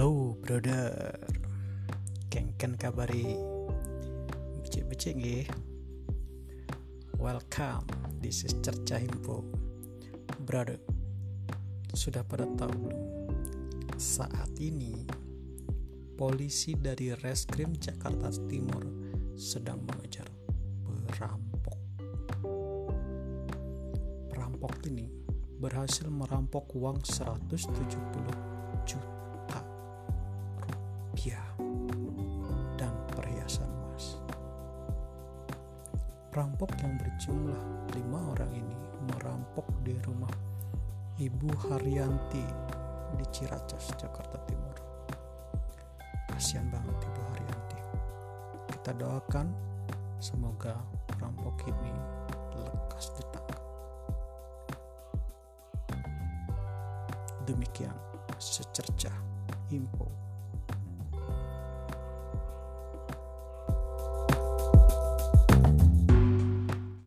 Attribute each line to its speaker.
Speaker 1: Hello brother. Kengken kabari. Becik-becik nih. Welcome. Di is Cerca Himpo Brother Sudah pada tahu belum? Saat ini Polisi dari Reskrim Jakarta Timur Sedang mengejar perampok. Perampok ini berhasil merampok uang 170 Perampok yang berjumlah lima orang ini merampok di rumah Ibu Haryanti di Ciracas, Jakarta Timur. Kasihan banget Ibu Haryanti. Kita doakan semoga perampok ini lekas ditangkap. Demikian secercah info